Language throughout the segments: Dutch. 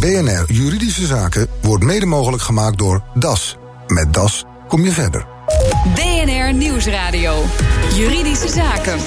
BNR Juridische Zaken wordt mede mogelijk gemaakt door DAS. Met DAS kom je verder. BNR Nieuwsradio. Juridische Zaken.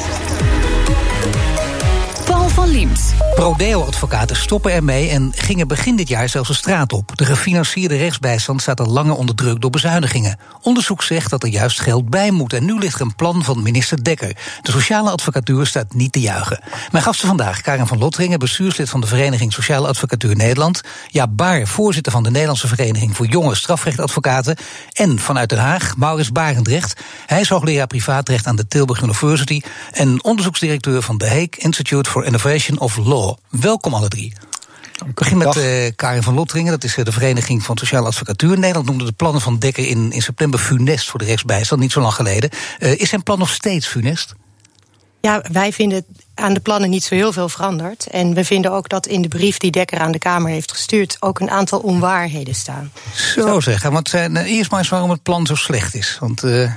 Van Liemt. Prodeo-advocaten stoppen ermee en gingen begin dit jaar zelfs de straat op. De gefinancierde rechtsbijstand staat al langer onder druk door bezuinigingen. Onderzoek zegt dat er juist geld bij moet. En nu ligt er een plan van minister Dekker. De sociale advocatuur staat niet te juichen. Mijn gasten vandaag, Karin van Lotteringen, bestuurslid van de Vereniging Sociale Advocatuur Nederland. Ja, Baar, voorzitter van de Nederlandse Vereniging voor Jonge Strafrechtadvocaten. En vanuit Den Haag, Maurits Barendrecht. Hij is hoogleraar privaatrecht aan de Tilburg University. En onderzoeksdirecteur van de Hague Institute for Of Law. Welkom alle drie. Ik begin met uh, Karin van Lotteringen, dat is eh, de Vereniging van Sociale Advocatuur. Nederland noemde de plannen van Dekker in, in september funest voor de rechtsbijstand, niet zo lang geleden. Uh, is zijn plan nog steeds funest? Ja, wij vinden aan de plannen niet zo heel veel veranderd. En we vinden ook dat in de brief die Dekker aan de Kamer heeft gestuurd... ook een aantal onwaarheden staan. Zo, zo. zeggen, want uh, eerst maar eens waarom het plan zo slecht is. Want, uh...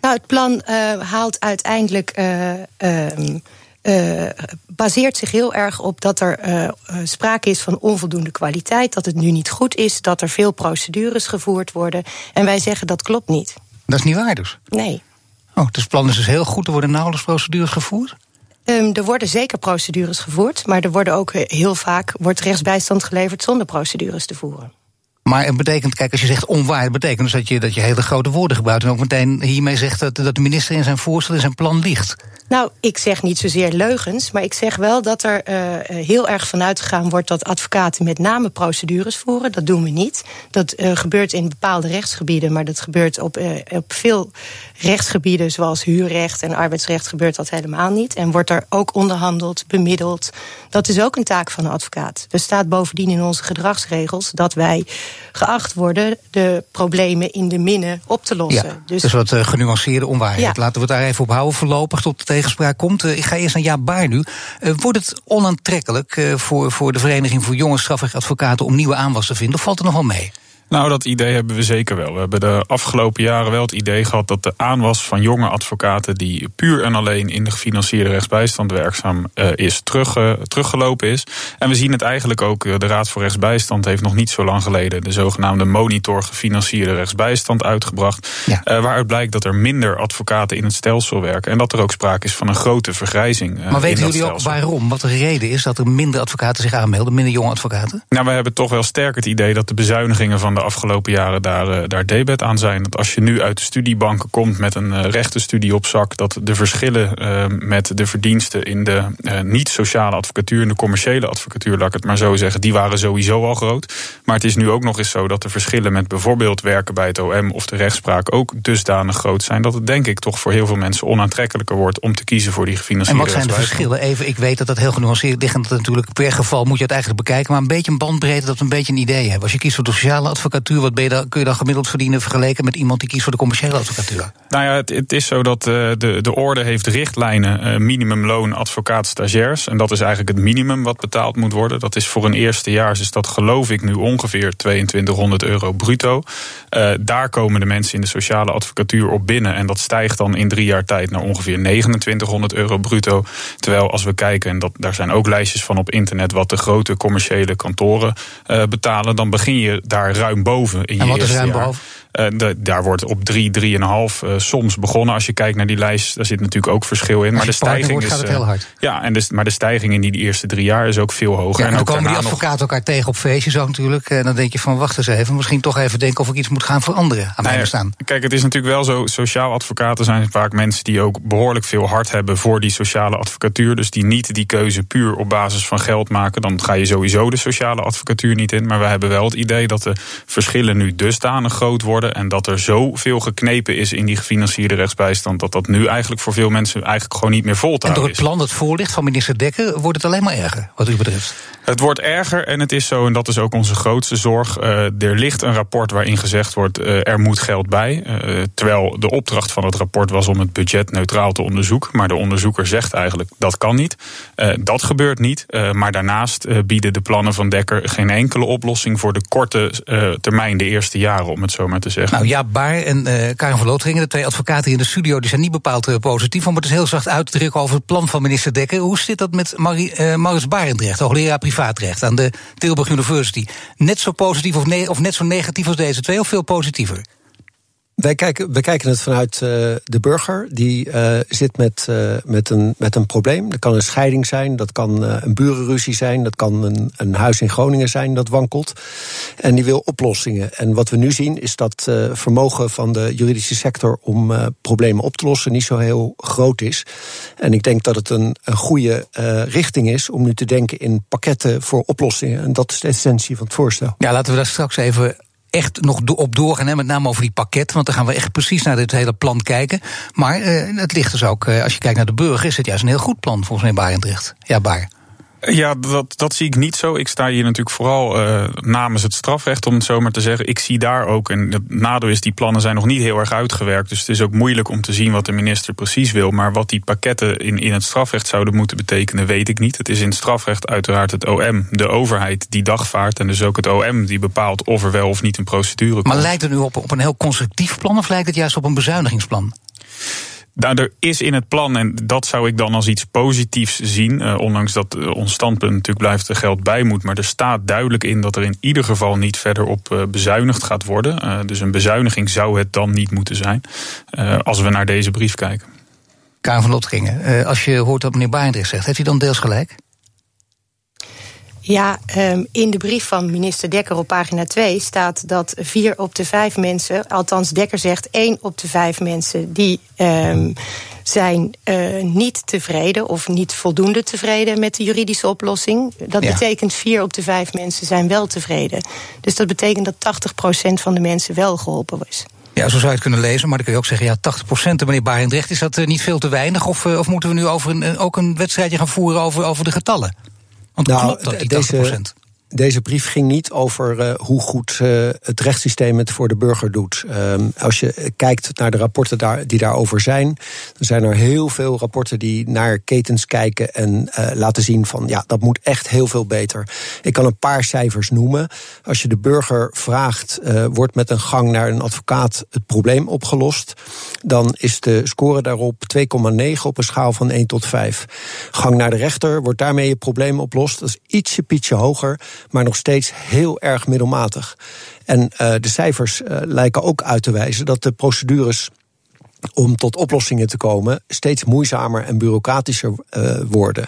Nou, het plan haalt uiteindelijk... Ehm, uh, baseert zich heel erg op dat er uh, sprake is van onvoldoende kwaliteit, dat het nu niet goed is, dat er veel procedures gevoerd worden. En wij zeggen dat klopt niet. Dat is niet waar dus? Nee. Oh, dus het plan is dus heel goed, er worden nauwelijks procedures gevoerd? Um, er worden zeker procedures gevoerd, maar er worden ook heel vaak wordt rechtsbijstand geleverd zonder procedures te voeren. Maar het betekent, kijk, als je zegt onwaar, het betekent dus dat je, dat je hele grote woorden gebruikt. En ook meteen hiermee zegt dat, dat de minister in zijn voorstel in zijn plan liegt. Nou, ik zeg niet zozeer leugens, maar ik zeg wel dat er uh, heel erg vanuit gegaan wordt dat advocaten met name procedures voeren. Dat doen we niet. Dat uh, gebeurt in bepaalde rechtsgebieden, maar dat gebeurt op, op veel rechtsgebieden, zoals huurrecht en arbeidsrecht, gebeurt dat helemaal niet. En wordt er ook onderhandeld, bemiddeld. Dat is ook een taak van een advocaat. Er staat bovendien in onze gedragsregels dat wij geacht worden de problemen in de minne op te lossen. Ja, dus, dus wat genuanceerde onwaarheid. Ja. Laten we het daar even op houden voorlopig tot de tegenspraak komt. ik ga eerst naar Jaap Baar nu. wordt het onaantrekkelijk voor, voor de Vereniging voor Jonge Strafrechtadvocaten om nieuwe aanwas te vinden? Of valt er nog wel mee? Nou, dat idee hebben we zeker wel. We hebben de afgelopen jaren wel het idee gehad dat de aanwas van jonge advocaten die puur en alleen in de gefinancierde rechtsbijstand werkzaam uh, is, terug, uh, teruggelopen is. En we zien het eigenlijk ook, uh, de Raad voor Rechtsbijstand heeft nog niet zo lang geleden de zogenaamde monitor gefinancierde rechtsbijstand uitgebracht. Ja. waaruit blijkt dat er minder advocaten in het stelsel werken en dat er ook sprake is van een grote vergrijzing. maar weten jullie ook waarom? Wat de reden is dat er minder advocaten zich aanmelden, minder jonge advocaten? Nou, we hebben toch wel sterk het idee dat de bezuinigingen van de de afgelopen jaren daar, uh, daar debet aan zijn. Dat als je nu uit de studiebanken komt met een uh, rechtenstudie op zak, dat de verschillen uh, met de verdiensten in de niet-sociale advocatuur en de commerciële advocatuur, laat ik het maar zo zeggen, die waren sowieso al groot. Maar het is nu ook nog eens zo dat de verschillen met bijvoorbeeld werken bij het OM of de rechtspraak ook dusdanig groot zijn dat het denk ik toch voor heel veel mensen onaantrekkelijker wordt om te kiezen voor die gefinancierde En wat zijn de verschillen? Even, ik weet dat dat heel genuanceerd ligt en dat natuurlijk per geval moet je het eigenlijk bekijken, maar een beetje een bandbreedte dat we een beetje een idee hebben. Als je kiest voor de sociale advocatuur advocatuur, wat ben je dan, kun je dan gemiddeld verdienen vergeleken met iemand die kiest voor de commerciële advocatuur? Nou ja, het, is zo dat uh, de, de orde heeft richtlijnen, uh, minimumloon advocaat stagiairs. En dat is eigenlijk het minimum wat betaald moet worden. Dat is voor een eerste jaar, is dat geloof ik nu ongeveer 2200 euro bruto. Uh, daar komen de mensen in de sociale advocatuur op binnen. En dat stijgt dan in drie jaar tijd naar ongeveer 2900 euro bruto. Terwijl als we kijken, en dat, daar zijn ook lijstjes van op internet, wat de grote commerciële kantoren betalen, dan begin je daar ruim boven. In je en wat is ruim boven? De, daar wordt op 3, 3,5 uh, soms begonnen. Als je kijkt naar die lijst, daar zit natuurlijk ook verschil in. Maar de stijging wordt, is. Gaat het heel hard. Ja, en de, maar de stijging in die, eerste drie jaar is ook veel hoger. Ja, en, dan komen die advocaten nog... elkaar tegen op feestjes ook natuurlijk. En dan denk je van wacht eens even, misschien toch even denken of ik iets moet gaan veranderen aan mijn bestaan. Kijk, het is natuurlijk wel zo, sociaal advocaten zijn vaak mensen die ook behoorlijk veel hard hebben voor die sociale advocatuur. Dus die niet die keuze puur op basis van geld maken. Dan ga je sowieso de sociale advocatuur niet in. Maar we hebben wel het idee dat de verschillen nu dusdanig groot worden en dat er zo zoveel geknepen is in die gefinancierde rechtsbijstand. dat dat nu eigenlijk voor veel mensen eigenlijk gewoon niet meer vol te houden is. En door het plan dat voorligt van minister Dekker wordt het alleen maar erger, wat u betreft? Het wordt erger en het is zo, en dat is ook onze grootste zorg. Uh, er ligt een rapport waarin gezegd wordt: uh, er moet geld bij. Uh, terwijl de opdracht van het rapport was om het budget neutraal te onderzoeken. Maar de onderzoeker zegt eigenlijk dat kan niet. dat gebeurt niet. maar daarnaast bieden de plannen van Dekker geen enkele oplossing voor de korte termijn, de eerste jaren, om het zo maar te Nou ja, Baar en uh, Karin van Lootringen, de twee advocaten in de studio, die zijn niet bepaald uh, positief. Om het dus heel zacht uit te drukken over het plan van minister Dekker. Hoe zit dat met Marie, uh, Maurits Barendrecht, hoogleraar privaatrecht aan de Tilburg University? Net zo positief of, ne of net zo negatief als deze twee, of veel positiever? Wij kijken, wij kijken het vanuit uh, de burger. Die uh, zit met, uh, met, een, met een probleem. Dat kan een scheiding zijn, dat kan een burenruzie zijn, dat kan een, een huis in Groningen zijn dat wankelt. En die wil oplossingen. En wat we nu zien is dat vermogen van de juridische sector om problemen op te lossen niet zo heel groot is. En ik denk dat het een, een goede richting is om nu te denken in pakketten voor oplossingen. En dat is de essentie van het voorstel. Ja, laten we daar straks even echt nog op doorgaan. Hè, met name over die pakket. Want dan gaan we echt precies naar dit hele plan kijken. Maar uh, het ligt dus ook, uh, als je kijkt naar de burger, is het juist een heel goed plan volgens mij Barendrecht. Ja, Baar. Ja, dat, dat zie ik niet zo. Ik sta hier natuurlijk vooral uh, namens het strafrecht, om het zo maar te zeggen. Ik zie daar ook, en het nadeel is, die plannen zijn nog niet heel erg uitgewerkt. Dus het is ook moeilijk om te zien wat de minister precies wil. Maar wat die pakketten in, in het strafrecht zouden moeten betekenen, weet ik niet. Het is in het strafrecht uiteraard het OM, de overheid, die dagvaart. En dus ook het OM die bepaalt of er wel of niet een procedure komt. Maar lijkt het nu op, op een heel constructief plan of lijkt het juist op een bezuinigingsplan? Nou, er is in het plan, en dat zou ik dan als iets positiefs zien, uh, ondanks dat uh, ons standpunt natuurlijk blijft er geld bij moet, maar er staat duidelijk in dat er in ieder geval niet verder op uh, bezuinigd gaat worden. dus een bezuiniging zou het dan niet moeten zijn, als we naar deze brief kijken. Karin van Lotteringen, als je hoort wat meneer Baendrecht zegt, heeft hij dan deels gelijk? Ja, um, in de brief van minister Dekker op pagina 2 staat dat vier op de vijf mensen, althans Dekker zegt één op de vijf mensen, die um, zijn uh, niet tevreden of niet voldoende tevreden met de juridische oplossing. Dat ja. betekent vier op de vijf mensen zijn wel tevreden. Dus dat betekent dat 80% van de mensen wel geholpen is. Ja, zo zou je het kunnen lezen, maar dan kun je ook zeggen... ja, 80% meneer Barendrecht, is dat uh, niet veel te weinig? Of, uh, of moeten we nu over een, ook een wedstrijdje gaan voeren over, over de getallen? Want nou, klopt dat, die deze, 80%? Deze brief ging niet over uh, hoe goed uh, het rechtssysteem het voor de burger doet. Um, als je kijkt naar de rapporten daar, die daarover zijn, dan zijn er heel veel rapporten die naar ketens kijken en uh, laten zien van ja, dat moet echt heel veel beter. Ik kan een paar cijfers noemen. Als je de burger vraagt, wordt met een gang naar een advocaat het probleem opgelost, dan is de score daarop 2,9 op een schaal van 1 tot 5. Gang naar de rechter, wordt daarmee je probleem opgelost. Dat is ietsje pietje hoger maar nog steeds heel erg middelmatig. En uh, de cijfers uh, lijken ook uit te wijzen dat de procedures om tot oplossingen te komen steeds moeizamer en bureaucratischer uh, worden.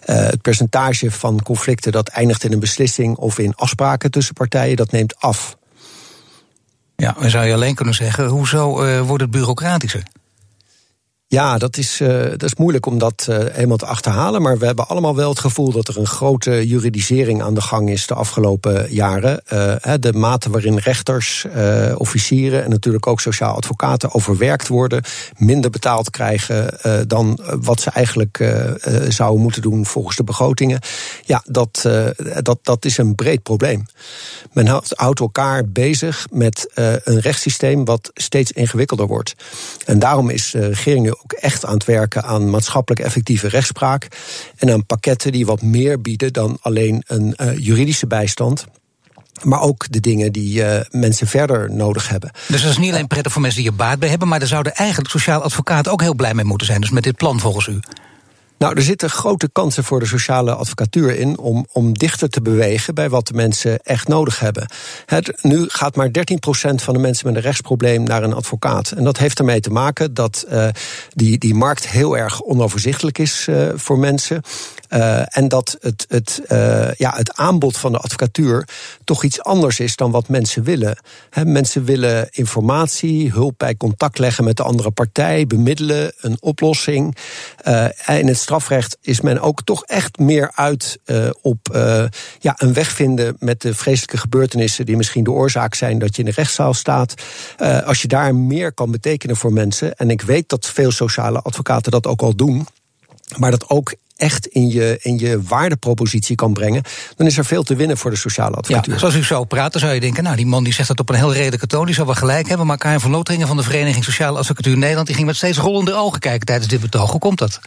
Het percentage van conflicten dat eindigt in een beslissing of in afspraken tussen partijen, dat neemt af. Ja, dan zou je alleen kunnen zeggen, hoezo wordt het bureaucratischer? Ja, dat is, uh, dat is moeilijk om dat uh, helemaal te achterhalen. Maar we hebben allemaal wel het gevoel dat er een grote juridisering aan de gang is de afgelopen jaren. Uh, de mate waarin rechters, officieren en natuurlijk ook sociaal advocaten overwerkt worden, minder betaald krijgen dan wat ze eigenlijk zouden moeten doen volgens de begrotingen. Ja, dat, dat, dat is een breed probleem. Men houdt elkaar bezig met een rechtssysteem wat steeds ingewikkelder wordt. En daarom is de regering ook echt aan het werken aan maatschappelijk effectieve rechtspraak. En aan pakketten die wat meer bieden dan alleen een uh, juridische bijstand. Maar ook de dingen die uh, mensen verder nodig hebben. Dus dat is niet alleen prettig voor mensen die er baat bij hebben, maar daar zouden eigenlijk sociaal advocaten ook heel blij mee moeten zijn. Dus met dit plan volgens u. Nou, er zitten grote kansen voor de sociale advocatuur in om, om dichter te bewegen bij wat de mensen echt nodig hebben. Het, nu gaat maar 13% van de mensen met een rechtsprobleem naar een advocaat. En dat heeft ermee te maken dat uh, die, die markt heel erg onoverzichtelijk is uh, voor mensen. Uh, en dat het, het, uh, ja, het aanbod van de advocatuur toch iets anders is dan wat mensen willen. Mensen willen informatie, hulp bij contact leggen met de andere partij, bemiddelen, een oplossing. Uh, in het strafrecht is men ook toch echt meer uit op ja, een weg vinden met de vreselijke gebeurtenissen die misschien de oorzaak zijn dat je in de rechtszaal staat. als je daar meer kan betekenen voor mensen, en ik weet dat veel sociale advocaten dat ook al doen. Maar dat ook echt in je, in je waardepropositie kan brengen, dan is er veel te winnen voor de sociale advocatuur. Ja, zoals u zo praat, dan zou je denken, nou, die man die zegt dat op een heel redelijke toon, die zou wel gelijk hebben. Maar Karin van Loteringen van de Vereniging Sociale Advocatuur Nederland, die ging met steeds rollende ogen kijken tijdens dit betoog. Hoe komt dat?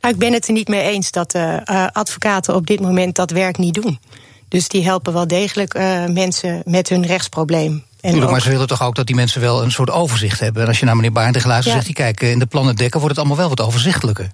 Nou, ik ben het er niet mee eens dat uh, advocaten op dit moment dat werk niet doen. Dus die helpen wel degelijk uh, mensen met hun rechtsprobleem. Tuurlijk, maar ze willen toch ook dat die mensen wel een soort overzicht hebben. En als je naar meneer Barendrecht luistert, ja. zegt hij... kijk, in de plannen dekken wordt het allemaal wel wat overzichtelijker.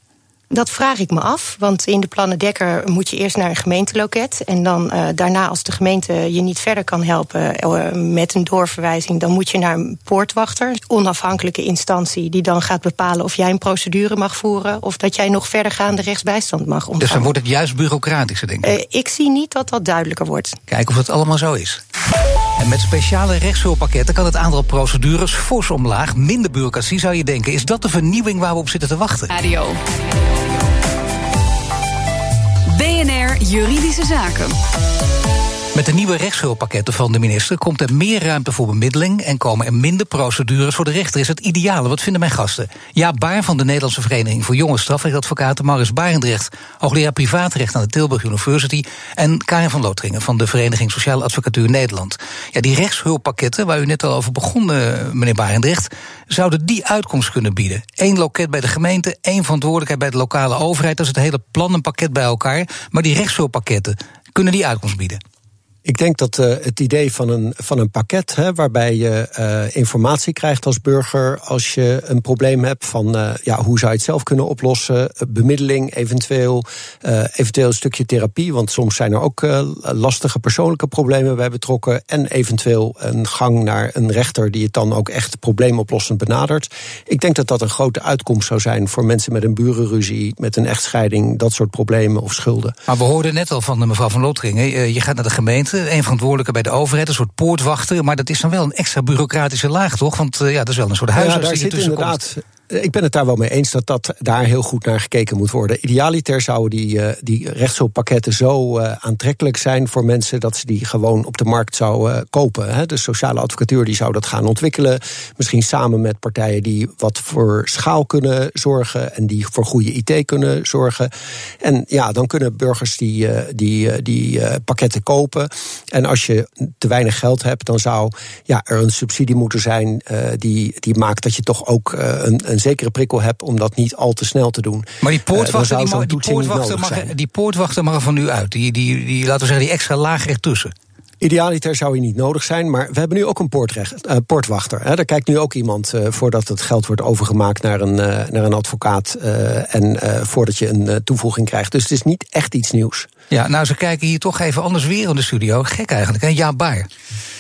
Dat vraag ik me af, want in de plannen Dekker moet je eerst naar een gemeenteloket. En dan uh, daarna, als de gemeente je niet verder kan helpen uh, met een doorverwijzing, dan moet je naar een poortwachter, een onafhankelijke instantie, die dan gaat bepalen of jij een procedure mag voeren of dat jij nog verdergaande rechtsbijstand mag ontvangen. Dus dan wordt het juist bureaucratischer, denk ik. Uh, ik zie niet dat dat duidelijker wordt. Kijk of het allemaal zo is. En met speciale rechtshulppakketten kan het aantal procedures fors omlaag. Minder bureaucratie zou je denken. Is dat de vernieuwing waar we op zitten te wachten? Radio. BNR Juridische Zaken. Met de nieuwe rechtshulppakketten van de minister komt er meer ruimte voor bemiddeling en komen er minder procedures voor de rechter. Is het ideale? Wat vinden mijn gasten? Ja, Baar van de Nederlandse Vereniging voor Jonge Strafrechtadvocaten, Maris Barendrecht, hoogleraar privaatrecht aan de Tilburg University, en Karin van Lotringen van de Vereniging Sociale Advocatuur Nederland. Ja, die rechtshulppakketten, waar u net al over begon, eh, meneer Barendrecht, zouden die uitkomst kunnen bieden. Eén loket bij de gemeente, één verantwoordelijkheid bij de lokale overheid. Dat is het hele plannenpakket bij elkaar. Maar die rechtshulppakketten, kunnen die uitkomst bieden? Ik denk dat uh, het idee van een, van een pakket, hè, waarbij je uh, informatie krijgt als burger als je een probleem hebt van uh, ja, hoe zou je het zelf kunnen oplossen, bemiddeling, eventueel, eventueel een stukje therapie, want soms zijn er ook lastige persoonlijke problemen bij betrokken, en eventueel een gang naar een rechter die het dan ook echt probleemoplossend benadert. Ik denk dat dat een grote uitkomst zou zijn voor mensen met een burenruzie, met een echtscheiding, dat soort problemen of schulden. Maar we hoorden net al van mevrouw van Lotringen, je gaat naar de gemeente een verantwoordelijke bij de overheid, een soort poortwachter. Maar dat is dan wel een extra bureaucratische laag, toch? Want uh, ja, dat is wel een soort huisarts ja, die zit inderdaad, ik ben het daar wel mee eens dat, dat daar heel goed naar gekeken moet worden. Idealiter zouden die, uh, die rechtshulppakketten zo uh, aantrekkelijk zijn voor mensen dat ze die gewoon op de markt zouden kopen. Hè. De sociale advocatuur die zou dat gaan ontwikkelen. Misschien samen met partijen die wat voor schaal kunnen zorgen en die voor goede IT kunnen zorgen. En ja, dan kunnen burgers die, die, die pakketten kopen. En als je te weinig geld hebt, dan zou ja, er een subsidie moeten zijn die, die maakt dat je toch ook een, een zekere prikkel heb om dat niet al te snel te doen. Maar die poortwachter, uh, die, mag, die, poortwachter mag, die poortwachter mag er van u uit. Die, die, die, laten we zeggen, die extra laag ertussen. Idealiter zou hij niet nodig zijn, maar we hebben nu ook een uh, poortwachter. Hè. Daar kijkt nu ook iemand uh, voordat het geld wordt overgemaakt naar een, uh, naar een advocaat. en voordat je een toevoeging krijgt. Dus het is niet echt iets nieuws. Ja, nou, ze kijken hier toch even anders weer in de studio. Gek eigenlijk, hè? Ja, Baar.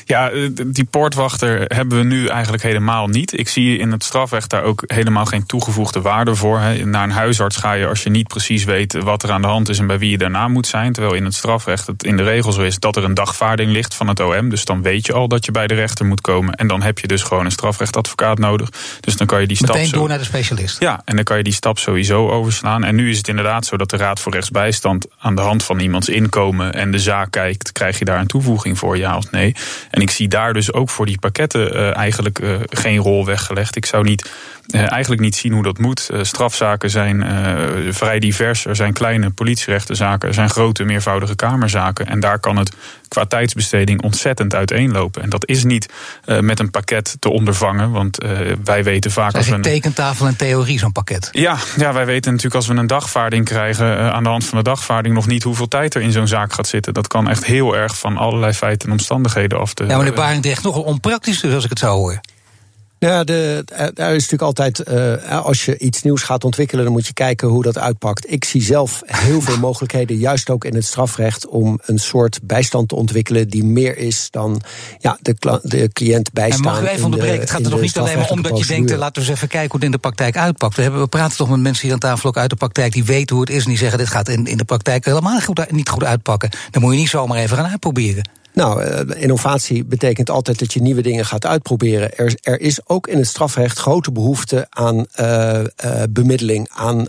Ja, die poortwachter hebben we nu eigenlijk helemaal niet. Ik zie in het strafrecht daar ook helemaal geen toegevoegde waarde voor. Naar een huisarts ga je als je niet precies weet wat er aan de hand is en bij wie je daarna moet zijn. Terwijl in het strafrecht het in de regels zo is dat er een dagvaarding ligt van het OM. Dus dan weet je al dat je bij de rechter moet komen. En dan heb je dus gewoon een strafrechtadvocaat nodig. Dus dan kan je die stap. Meteen door naar de specialist. Ja, en dan kan je die stap sowieso overslaan. En nu is het inderdaad zo dat de Raad voor Rechtsbijstand aan de hand van iemands inkomen en de zaak kijkt, krijg je daar een toevoeging voor, ja of nee. En ik zie daar dus ook voor die pakketten uh, eigenlijk uh, geen rol weggelegd. Ik zou niet uh, eigenlijk niet zien hoe dat moet. Strafzaken zijn vrij divers. Er zijn kleine politierechtenzaken, er zijn grote meervoudige kamerzaken. En daar kan het qua ontzettend uiteenlopen. En dat is niet met een pakket te ondervangen. Want wij weten vaak. als we een tekentafel en theorie, zo'n pakket. Ja, ja, wij weten natuurlijk als we een dagvaarding krijgen. aan de hand van de dagvaarding nog niet hoeveel tijd er in zo'n zaak gaat zitten. Dat kan echt heel erg van allerlei feiten en omstandigheden af. Te, ja, maar de Barendrecht nogal onpraktisch, dus als ik het zo hoor. Ja, de, er is natuurlijk altijd, uh, als je iets nieuws gaat ontwikkelen, dan moet je kijken hoe dat uitpakt. Ik zie zelf heel veel mogelijkheden, juist ook in het strafrecht, om een soort bijstand te ontwikkelen die meer is dan ja, de, de cliënt bijstaan. En mag ik even onderbreken? Het gaat er nog niet alleen maar om dat je denkt, laten we eens even kijken hoe het in de praktijk uitpakt. We, hebben, we praten toch met mensen hier aan tafel ook uit de praktijk die weten hoe het is en die zeggen, dit gaat in, in de praktijk helemaal goed, niet goed uitpakken. Dan moet je niet zomaar even gaan uitproberen. Nou, innovatie betekent altijd dat je nieuwe dingen gaat uitproberen. Er, is ook in het strafrecht grote behoefte aan uh, uh, bemiddeling, aan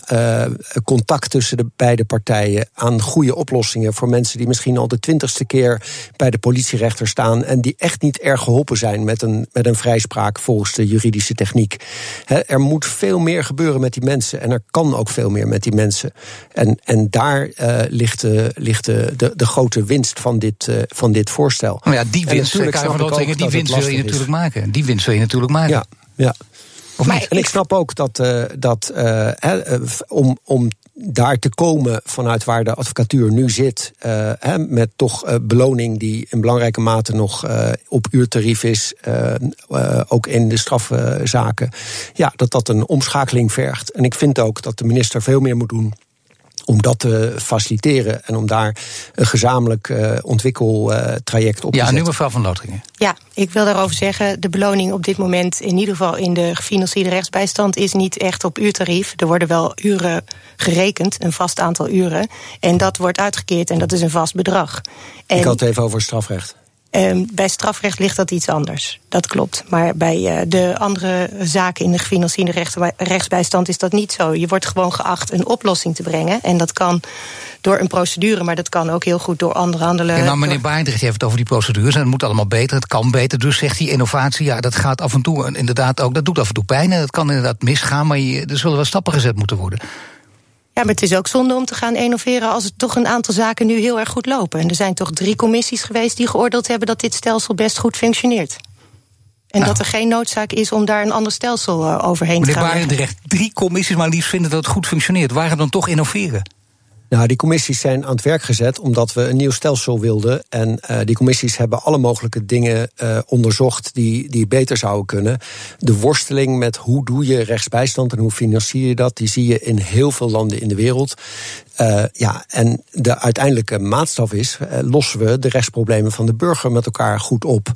contact tussen de beide partijen, aan goede oplossingen voor mensen die misschien al de twintigste keer bij de politierechter staan en die echt niet erg geholpen zijn met een, met een vrijspraak volgens de juridische techniek. Er moet veel meer gebeuren met die mensen en er kan ook veel meer met die mensen. En, en daar ligt, de, ligt de, de, de grote winst van dit, van dit voorstel. Nou ja, die winst, kan van die winst wil je natuurlijk maken. Die winst wil je natuurlijk maken. Ja, ja. Of niet? En ik snap ook dat, uh, dat uh, om, om daar te komen vanuit waar de advocatuur nu zit, uh, met toch beloning die in belangrijke mate nog op uurtarief is, ook in de strafzaken, ja, dat dat een omschakeling vergt. En ik vind ook dat de minister veel meer moet doen om dat te faciliteren en om daar een gezamenlijk uh, ontwikkeltraject op ja, te zetten. Ja, nu mevrouw van Lotringen. Ja, ik wil daarover zeggen, de beloning op dit moment in ieder geval in de gefinancierde rechtsbijstand is niet echt op uurtarief. Er worden wel uren gerekend, een vast aantal uren. En dat wordt uitgekeerd en dat is een vast bedrag. En ik had het even over strafrecht. Um, bij strafrecht ligt dat iets anders. Dat klopt. Maar bij uh, de andere zaken in de gefinancierde recht, rechtsbijstand is dat niet zo. Je wordt gewoon geacht een oplossing te brengen. En dat kan door een procedure, maar dat kan ook heel goed door andere handelen. Ja, nou, meneer Baardrecht heeft het over die procedures en het moet allemaal beter, het kan beter. Dus zegt die innovatie, ja, dat gaat af en toe inderdaad ook, dat doet af en toe pijn en dat kan inderdaad misgaan, maar er zullen wel stappen gezet moeten worden. Maar het is ook zonde om te gaan innoveren als het toch een aantal zaken nu heel erg goed lopen. En er zijn toch drie commissies geweest die geoordeeld hebben dat dit stelsel best goed functioneert. En nou. dat er geen noodzaak is om daar een ander stelsel uh, overheen Meneer te gaan. Meneer Barendrecht, drie commissies maar liefst vinden dat het goed functioneert. Waarom dan toch innoveren? Nou, die commissies zijn aan het werk gezet omdat we een nieuw stelsel wilden. En uh, die commissies hebben alle mogelijke dingen uh, onderzocht die, die beter zouden kunnen. De worsteling met hoe doe je rechtsbijstand en hoe financier je dat, die zie je in heel veel landen in de wereld. Uh, ja, en de uiteindelijke maatstaf is: lossen we de rechtsproblemen van de burger met elkaar goed op.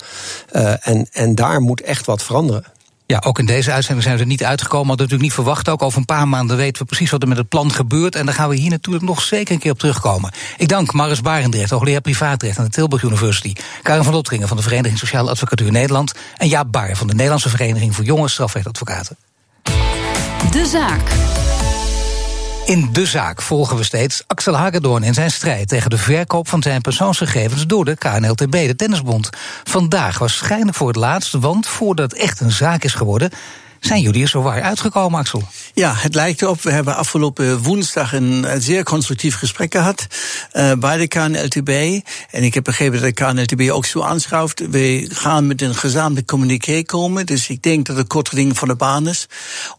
en, en daar moet echt wat veranderen. Ja, ook in deze uitzending zijn we er niet uitgekomen. Hadden natuurlijk niet verwacht. Ook over een paar maanden weten we precies wat er met het plan gebeurt. En daar gaan we hier natuurlijk nog zeker een keer op terugkomen. Ik dank Maris Barendrecht, hoogleraar privaatrecht aan de Tilburg University. Karin van Lotteringen van de Vereniging Sociale Advocatuur Nederland. En Jaap Baar van de Nederlandse Vereniging voor Jonge Strafrechtadvocaten. De zaak. In de zaak volgen we steeds Axel Hagedorn in zijn strijd tegen de verkoop van zijn persoonsgegevens door de KNLTB, de Tennisbond. Vandaag waarschijnlijk voor het laatst, want voordat het echt een zaak is geworden, zijn jullie er zowaar uitgekomen, Axel? Ja, het lijkt erop. We hebben afgelopen woensdag een zeer constructief gesprek gehad uh, bij de KNLTB. En ik heb begrepen dat de KNLTB ook zo aanschuift. We gaan met een gezamenlijk communiqué komen. Dus ik denk dat het kort geding van de baan is.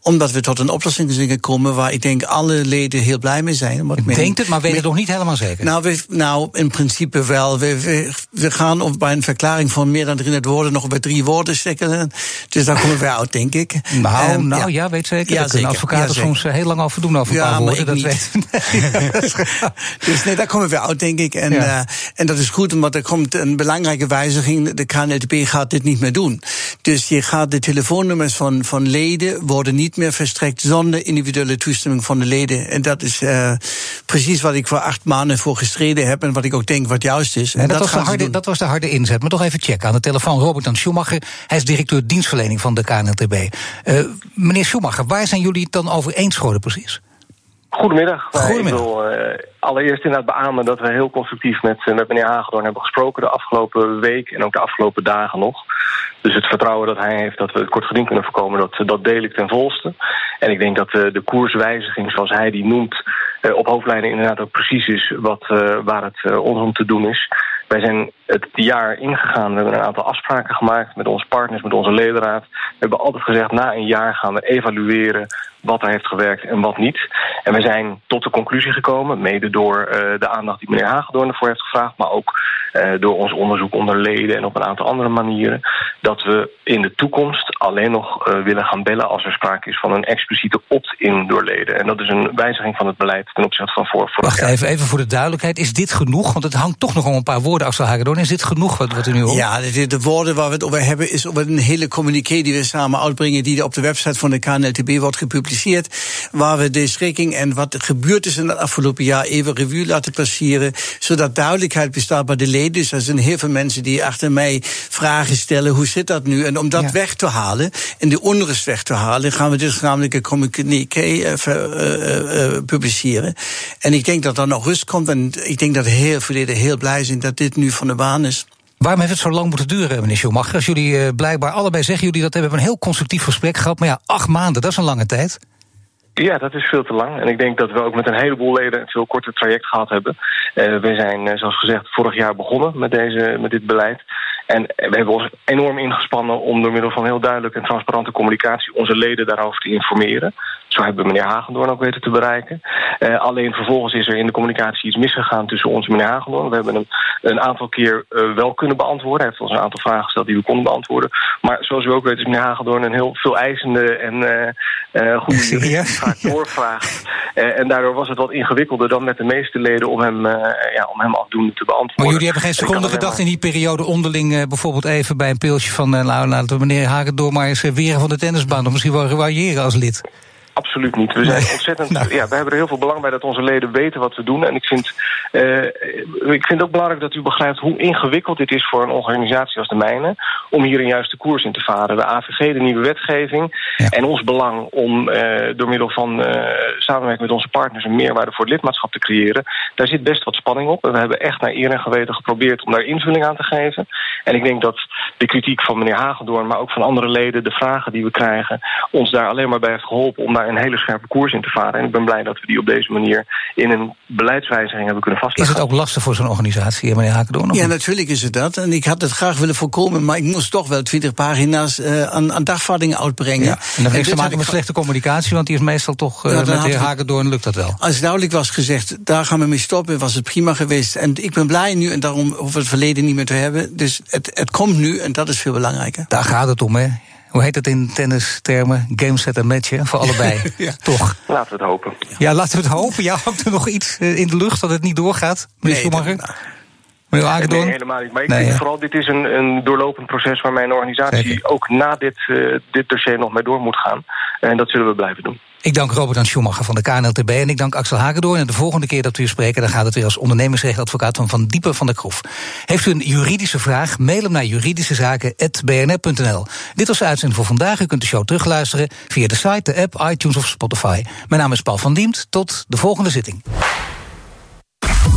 Omdat we tot een oplossing kunnen komen waar ik denk alle leden heel blij mee zijn. Ik men, denk het, maar weet het nog niet helemaal zeker? Nou, we, nou in principe wel. We, we, we gaan op, bij een verklaring van meer dan 300 woorden nog bij drie woorden steken. Dus daar komen we uit, denk ik. Nou, um, nou ja. ja. weet zeker. Ja, kunnen advocaten ja, soms heel lang over doen over een ja, paar woorden. dat weet dus nee, daar komen we uit, denk ik. En, ja. uh, en dat is goed, omdat er komt een belangrijke wijziging. De KNLTB gaat dit niet meer doen. Dus je gaat de telefoonnummers van, van leden worden niet meer verstrekt zonder individuele toestemming van de leden. En dat is uh, precies wat ik voor acht maanden voor gestreden heb en wat ik ook denk wat juist is. En, en dat, dat, was de harde, dat was de harde inzet. Maar toch even checken aan de telefoon. Robert Dan Schumacher, hij is directeur dienstverlening van de KNLTB. Uh, meneer Schumacher, waar zijn jullie dan over eens geworden precies? Goedemiddag. Goedemiddag. Ik wil uh, allereerst inderdaad beamen dat we heel constructief met, uh, met meneer Hagedorn hebben gesproken de afgelopen week en ook de afgelopen dagen nog. Dus het vertrouwen dat hij heeft dat we het kort geding kunnen voorkomen, dat, dat deel ik ten volste. En ik denk dat uh, de koerswijziging, zoals hij die noemt, op hoofdlijnen inderdaad ook precies is wat, waar het ons om te doen is. Wij zijn het jaar ingegaan. We hebben een aantal afspraken gemaakt met onze partners, met onze ledenraad. We hebben altijd gezegd, na een jaar gaan we evalueren wat er heeft gewerkt en wat niet. En we zijn tot de conclusie gekomen, mede door uh, de aandacht die meneer Hagedorn ervoor heeft gevraagd, maar ook uh, door ons onderzoek onder leden en op een aantal andere manieren, dat we in de toekomst alleen nog uh, willen gaan bellen als er sprake is van een expliciete opt-in door leden. En dat is een wijziging van het beleid ten opzichte van voor, vorig Wacht jaar. even, even voor de duidelijkheid. Is dit genoeg? Want het hangt toch nog om een paar woorden, Axel Hagedorn. Is dit genoeg wat, wat u nu hoort? Ja, de, de, woorden waar we het over hebben is over een hele communiqué die we samen uitbrengen, die op de website van de KNLTB wordt gepubliceerd, waar we de schikking en wat er gebeurd is in het afgelopen jaar even revue laten passeren, zodat duidelijkheid bestaat bij de leden. Dus er zijn heel veel mensen die achter mij vragen stellen, hoe zit dat nu? En om dat ja. weg te halen en de onrust weg te halen, gaan we dit gezamenlijke communiqué uh, uh, uh, publiceren. En ik denk dat er nog rust komt en ik denk dat heel veel leden heel blij zijn dat dit nu van de baan is. Waarom heeft het zo lang moeten duren, meneer Schumacher? Als jullie uh, blijkbaar allebei zeggen jullie dat hebben een heel constructief gesprek gehad. Maar ja, acht maanden, dat is een lange tijd. Ja, dat is veel te lang. En ik denk dat we ook met een heleboel leden een veel korter traject gehad hebben. Uh, we zijn, uh, zoals gezegd, vorig jaar begonnen met, deze, met dit beleid. En we hebben ons enorm ingespannen om door middel van heel duidelijke en transparante communicatie onze leden daarover te informeren. Zo hebben we meneer Hagendoorn ook weten te bereiken. Uh, alleen vervolgens is er in de communicatie iets misgegaan tussen ons en meneer Hagendoorn. We hebben hem een aantal keer uh, wel kunnen beantwoorden. Hij heeft ons een aantal vragen gesteld die we konden beantwoorden. Maar zoals u ook weet is meneer Hagendoorn een heel veel eisende en uh, goede jurist vaak doorvraagt. en daardoor was het wat ingewikkelder dan met de meeste leden om hem, ja, om hem afdoende te beantwoorden. Maar jullie hebben geen seconde gedacht in die periode onderling bijvoorbeeld even bij een pilsje van nou, laten we meneer Hagendoorn maar eens weren van de tennisbaan of misschien wel variëren als lid? Absoluut niet. We zijn ontzettend. Nou. Ja, we hebben er heel veel belang bij dat onze leden weten wat we doen. En ik vind, uh, ik vind ook belangrijk dat u begrijpt hoe ingewikkeld dit is voor een organisatie als de mijne. om hier een juiste koers in te varen. De AVG, de nieuwe wetgeving. Ja. En ons belang om uh, door middel van uh, samenwerking met onze partners een meerwaarde voor het lidmaatschap te creëren. Daar zit best wat spanning op. En we hebben echt naar eer en geweten geprobeerd om daar invulling aan te geven. En ik denk dat de kritiek van meneer Hagendoorn, maar ook van andere leden, de vragen die we krijgen, ons daar alleen maar bij heeft geholpen om daar een hele scherpe koers in te varen. En ik ben blij dat we die op deze manier in een beleidswijziging hebben kunnen vastleggen. Is het ook lastig voor zo'n organisatie, meneer Hakendoorn? Ja, natuurlijk is het dat. En ik had het graag willen voorkomen, maar ik moest toch wel 20 pagina's uh, aan, aan dagvattingen uitbrengen. Ja, en dat heeft te maken met slechte communicatie, want die is meestal toch uh, ja, met de heer Hakendoorn lukt dat wel. Als duidelijk was gezegd, daar gaan we mee stoppen, was het prima geweest. En ik ben blij nu, en daarom hoeven we het verleden niet meer te hebben. Dus het, het komt nu, en dat is veel belangrijker. Daar gaat het om, hè? Hoe heet het in tennistermen? Game set en match, hè? voor allebei. ja. Toch? Laten we het hopen. Ja, laten we het hopen. Ja, hangt er nog iets eh, in de lucht dat het niet doorgaat, meneer nee, Schumacher? Nee, helemaal niet. Maar ik nee, denk vooral, dit is een, een doorlopend proces waar mijn organisatie Zeker. ook na dit, uh, dit dossier nog mee door moet gaan. En dat zullen we blijven doen. Ik dank Robert-Jan Schumacher van de KNLTB en ik dank Axel Hagedoorn. En de volgende keer dat we u spreken, dan gaat het weer als ondernemingsrechtadvocaat van Van Diepen van der Kroef. Heeft u een juridische vraag? Mail hem naar juridischezaken.bnr.nl. Dit was de uitzending voor vandaag. U kunt de show terugluisteren via de site, de app, iTunes of Spotify. Mijn naam is Paul van Diemt. Tot de volgende zitting.